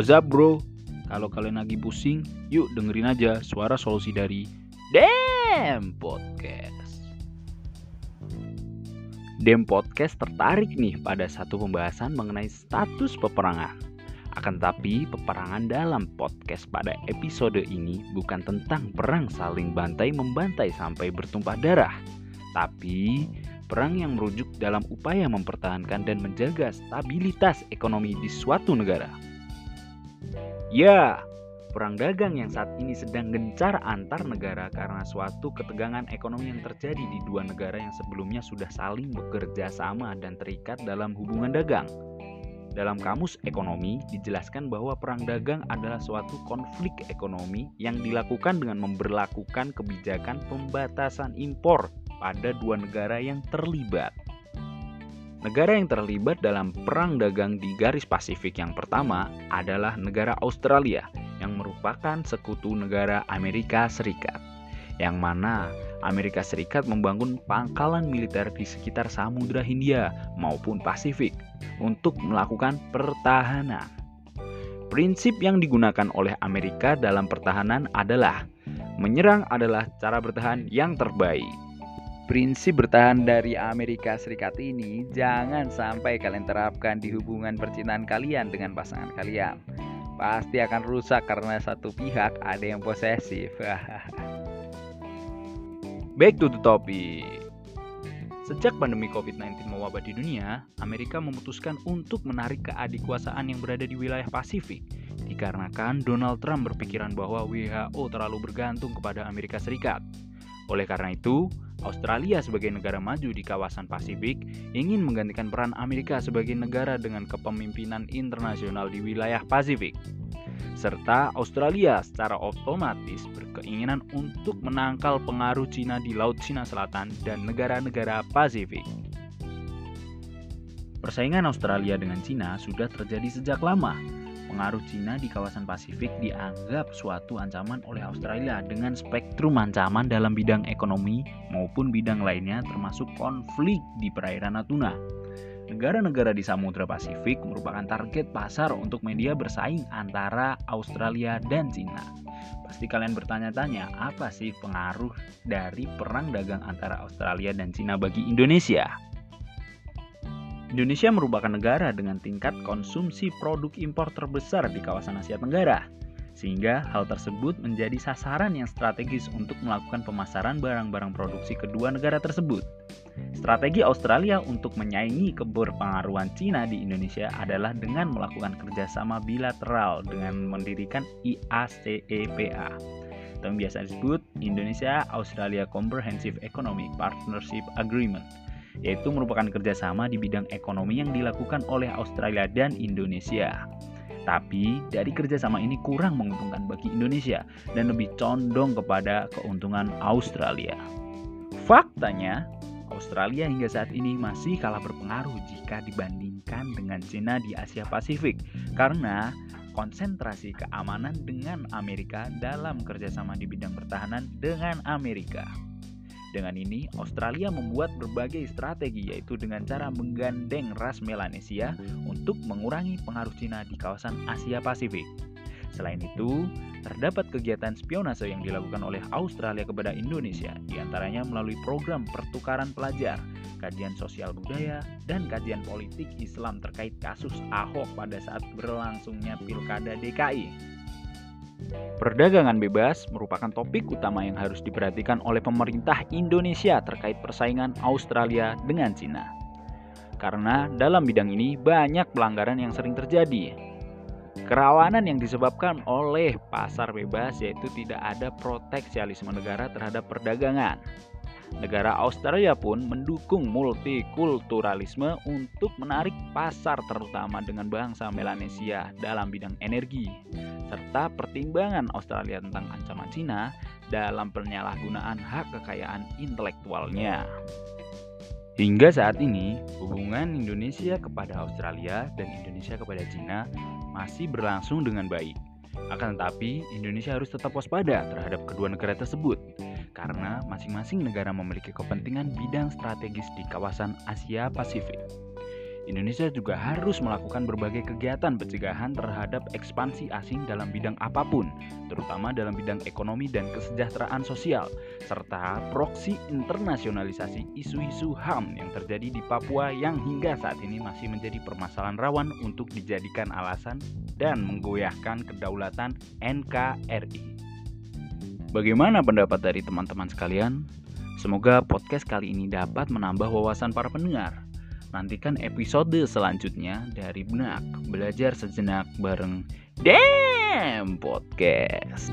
What's up bro? Kalau kalian lagi pusing, yuk dengerin aja suara solusi dari Dem Podcast. Dem Podcast tertarik nih pada satu pembahasan mengenai status peperangan. Akan tapi, peperangan dalam podcast pada episode ini bukan tentang perang saling bantai membantai sampai bertumpah darah, tapi perang yang merujuk dalam upaya mempertahankan dan menjaga stabilitas ekonomi di suatu negara. Ya, perang dagang yang saat ini sedang gencar antar negara karena suatu ketegangan ekonomi yang terjadi di dua negara yang sebelumnya sudah saling bekerja sama dan terikat dalam hubungan dagang. Dalam kamus ekonomi dijelaskan bahwa perang dagang adalah suatu konflik ekonomi yang dilakukan dengan memperlakukan kebijakan pembatasan impor pada dua negara yang terlibat. Negara yang terlibat dalam perang dagang di garis Pasifik yang pertama adalah negara Australia yang merupakan sekutu negara Amerika Serikat. Yang mana Amerika Serikat membangun pangkalan militer di sekitar Samudra Hindia maupun Pasifik untuk melakukan pertahanan. Prinsip yang digunakan oleh Amerika dalam pertahanan adalah menyerang adalah cara bertahan yang terbaik prinsip bertahan dari Amerika Serikat ini jangan sampai kalian terapkan di hubungan percintaan kalian dengan pasangan kalian. Pasti akan rusak karena satu pihak ada yang posesif. Back to the topic. Sejak pandemi COVID-19 mewabah di dunia, Amerika memutuskan untuk menarik keadikwasaan yang berada di wilayah Pasifik dikarenakan Donald Trump berpikiran bahwa WHO terlalu bergantung kepada Amerika Serikat. Oleh karena itu, Australia sebagai negara maju di kawasan Pasifik ingin menggantikan peran Amerika sebagai negara dengan kepemimpinan internasional di wilayah Pasifik. Serta Australia secara otomatis berkeinginan untuk menangkal pengaruh Cina di Laut Cina Selatan dan negara-negara Pasifik. Persaingan Australia dengan Cina sudah terjadi sejak lama, Pengaruh Cina di kawasan Pasifik dianggap suatu ancaman oleh Australia dengan spektrum ancaman dalam bidang ekonomi maupun bidang lainnya termasuk konflik di perairan Natuna. Negara-negara di Samudra Pasifik merupakan target pasar untuk media bersaing antara Australia dan Cina. Pasti kalian bertanya-tanya, apa sih pengaruh dari perang dagang antara Australia dan Cina bagi Indonesia? Indonesia merupakan negara dengan tingkat konsumsi produk impor terbesar di kawasan Asia Tenggara, sehingga hal tersebut menjadi sasaran yang strategis untuk melakukan pemasaran barang-barang produksi kedua negara tersebut. Strategi Australia untuk menyaingi keberpengaruhan Cina di Indonesia adalah dengan melakukan kerjasama bilateral dengan mendirikan IACEPA atau yang biasa disebut Indonesia Australia Comprehensive Economic Partnership Agreement yaitu merupakan kerjasama di bidang ekonomi yang dilakukan oleh Australia dan Indonesia. Tapi dari kerjasama ini kurang menguntungkan bagi Indonesia dan lebih condong kepada keuntungan Australia. Faktanya, Australia hingga saat ini masih kalah berpengaruh jika dibandingkan dengan China di Asia Pasifik karena konsentrasi keamanan dengan Amerika dalam kerjasama di bidang pertahanan dengan Amerika. Dengan ini, Australia membuat berbagai strategi yaitu dengan cara menggandeng ras Melanesia untuk mengurangi pengaruh Cina di kawasan Asia Pasifik. Selain itu, terdapat kegiatan spionase yang dilakukan oleh Australia kepada Indonesia, di antaranya melalui program pertukaran pelajar, kajian sosial budaya, dan kajian politik Islam terkait kasus Ahok pada saat berlangsungnya Pilkada DKI. Perdagangan bebas merupakan topik utama yang harus diperhatikan oleh pemerintah Indonesia terkait persaingan Australia dengan Cina. Karena dalam bidang ini banyak pelanggaran yang sering terjadi. Kerawanan yang disebabkan oleh pasar bebas yaitu tidak ada proteksialisme negara terhadap perdagangan. Negara Australia pun mendukung multikulturalisme untuk menarik pasar terutama dengan bangsa Melanesia dalam bidang energi, serta pertimbangan Australia tentang ancaman Cina dalam penyalahgunaan hak kekayaan intelektualnya. Hingga saat ini, hubungan Indonesia kepada Australia dan Indonesia kepada Cina masih berlangsung dengan baik. Akan tetapi, Indonesia harus tetap waspada terhadap kedua negara tersebut karena masing-masing negara memiliki kepentingan bidang strategis di kawasan Asia Pasifik. Indonesia juga harus melakukan berbagai kegiatan pencegahan terhadap ekspansi asing dalam bidang apa pun, terutama dalam bidang ekonomi dan kesejahteraan sosial, serta proksi internasionalisasi isu-isu HAM yang terjadi di Papua yang hingga saat ini masih menjadi permasalahan rawan untuk dijadikan alasan dan menggoyahkan kedaulatan NKRI. Bagaimana pendapat dari teman-teman sekalian? Semoga podcast kali ini dapat menambah wawasan para pendengar. Nantikan episode selanjutnya dari Benak Belajar Sejenak bareng Dem Podcast.